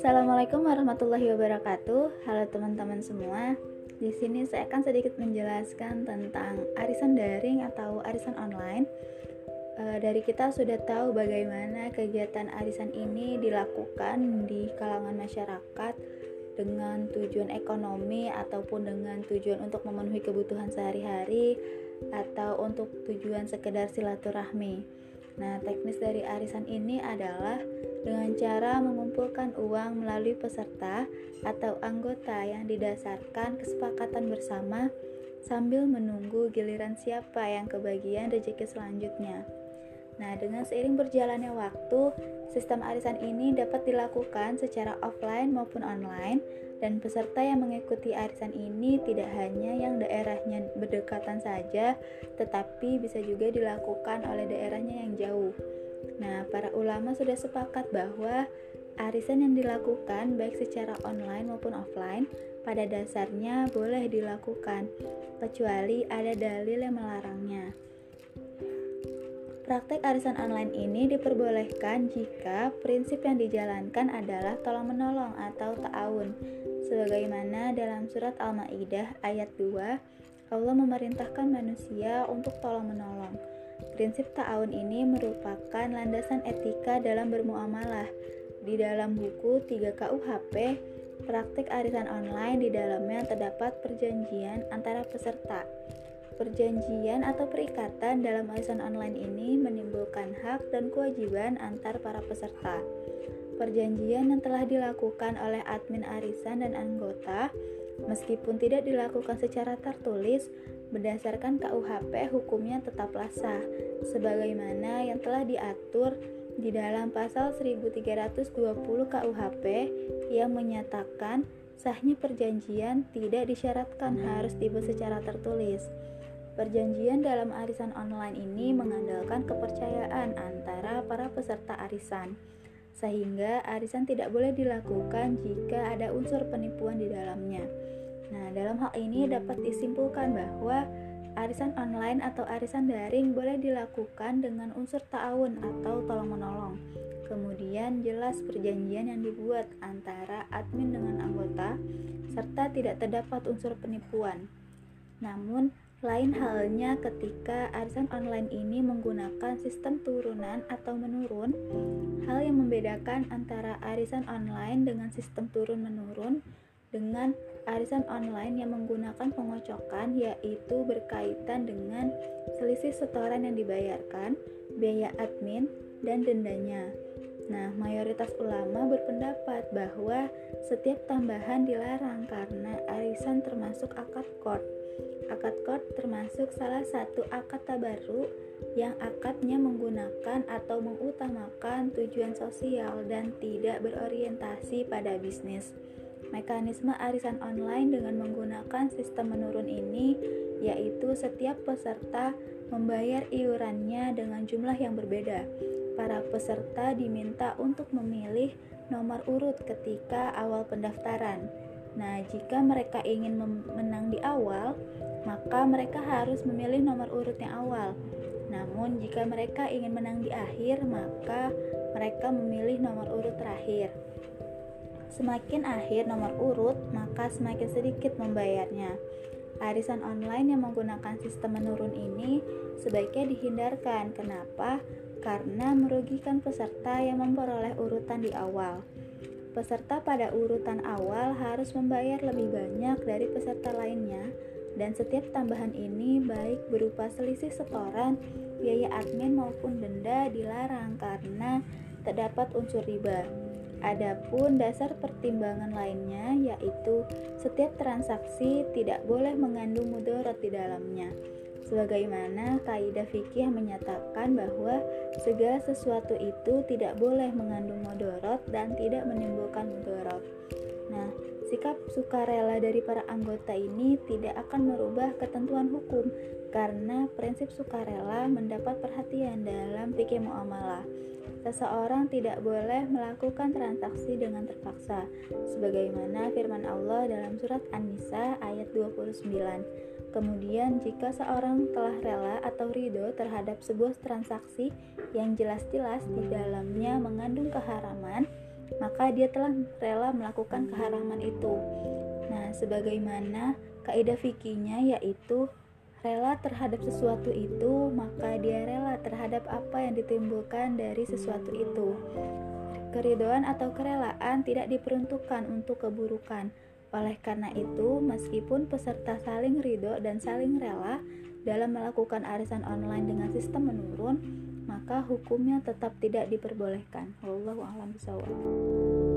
Assalamualaikum warahmatullahi wabarakatuh. Halo teman-teman semua. Di sini saya akan sedikit menjelaskan tentang arisan daring atau arisan online. E, dari kita sudah tahu bagaimana kegiatan arisan ini dilakukan di kalangan masyarakat dengan tujuan ekonomi ataupun dengan tujuan untuk memenuhi kebutuhan sehari-hari atau untuk tujuan sekedar silaturahmi. Nah, teknis dari arisan ini adalah dengan cara mengumpulkan uang melalui peserta atau anggota yang didasarkan kesepakatan bersama sambil menunggu giliran siapa yang kebagian rezeki selanjutnya. Nah, dengan seiring berjalannya waktu, sistem arisan ini dapat dilakukan secara offline maupun online dan peserta yang mengikuti arisan ini tidak hanya yang daerahnya berdekatan saja, tetapi bisa juga dilakukan oleh daerahnya yang jauh. Nah, para ulama sudah sepakat bahwa arisan yang dilakukan baik secara online maupun offline pada dasarnya boleh dilakukan, kecuali ada dalil yang melarangnya. Praktek arisan online ini diperbolehkan jika prinsip yang dijalankan adalah tolong-menolong atau ta'awun. Sebagaimana dalam surat Al-Maidah ayat 2, Allah memerintahkan manusia untuk tolong-menolong. Prinsip ta'awun ini merupakan landasan etika dalam bermuamalah. Di dalam buku 3 KUHP, praktik arisan online di dalamnya terdapat perjanjian antara peserta Perjanjian atau perikatan dalam arisan online ini menimbulkan hak dan kewajiban antar para peserta. Perjanjian yang telah dilakukan oleh admin arisan dan anggota, meskipun tidak dilakukan secara tertulis, berdasarkan KUHP hukumnya tetaplah sah, sebagaimana yang telah diatur di dalam pasal 1320 KUHP yang menyatakan sahnya perjanjian tidak disyaratkan harus dibuat secara tertulis. Perjanjian dalam arisan online ini mengandalkan kepercayaan antara para peserta arisan, sehingga arisan tidak boleh dilakukan jika ada unsur penipuan di dalamnya. Nah, dalam hal ini dapat disimpulkan bahwa arisan online atau arisan daring boleh dilakukan dengan unsur ta'awun atau tolong-menolong. Kemudian jelas perjanjian yang dibuat antara admin dengan anggota serta tidak terdapat unsur penipuan. Namun, lain halnya ketika arisan online ini menggunakan sistem turunan atau menurun, hal yang membedakan antara arisan online dengan sistem turun-menurun dengan arisan online yang menggunakan pengocokan yaitu berkaitan dengan selisih setoran yang dibayarkan, biaya admin, dan dendanya. Nah, mayoritas ulama berpendapat bahwa setiap tambahan dilarang karena arisan termasuk akad kord Akad kord termasuk salah satu akad tabaru yang akadnya menggunakan atau mengutamakan tujuan sosial dan tidak berorientasi pada bisnis. Mekanisme arisan online dengan menggunakan sistem menurun ini yaitu setiap peserta membayar iurannya dengan jumlah yang berbeda. Para peserta diminta untuk memilih nomor urut ketika awal pendaftaran. Nah, jika mereka ingin menang di awal, maka mereka harus memilih nomor urut yang awal. Namun, jika mereka ingin menang di akhir, maka mereka memilih nomor urut terakhir. Semakin akhir nomor urut, maka semakin sedikit membayarnya. Arisan online yang menggunakan sistem menurun ini sebaiknya dihindarkan. Kenapa? Karena merugikan peserta yang memperoleh urutan di awal. Peserta pada urutan awal harus membayar lebih banyak dari peserta lainnya dan setiap tambahan ini baik berupa selisih setoran, biaya admin maupun denda dilarang karena terdapat unsur riba. Adapun dasar pertimbangan lainnya yaitu setiap transaksi tidak boleh mengandung mudarat di dalamnya sebagaimana kaidah fikih menyatakan bahwa segala sesuatu itu tidak boleh mengandung modorot dan tidak menimbulkan mudorot. Nah, sikap sukarela dari para anggota ini tidak akan merubah ketentuan hukum karena prinsip sukarela mendapat perhatian dalam fikih muamalah. Seseorang tidak boleh melakukan transaksi dengan terpaksa, sebagaimana firman Allah dalam surat An-Nisa ayat 29 Kemudian, jika seorang telah rela atau ridho terhadap sebuah transaksi yang jelas-jelas di dalamnya mengandung keharaman, maka dia telah rela melakukan keharaman itu. Nah, sebagaimana kaidah fikihnya yaitu rela terhadap sesuatu itu, maka dia rela terhadap apa yang ditimbulkan dari sesuatu itu. Keridoan atau kerelaan tidak diperuntukkan untuk keburukan, oleh karena itu, meskipun peserta saling ridho dan saling rela dalam melakukan arisan online dengan sistem menurun, maka hukumnya tetap tidak diperbolehkan. Wallahu a'lam bishawab.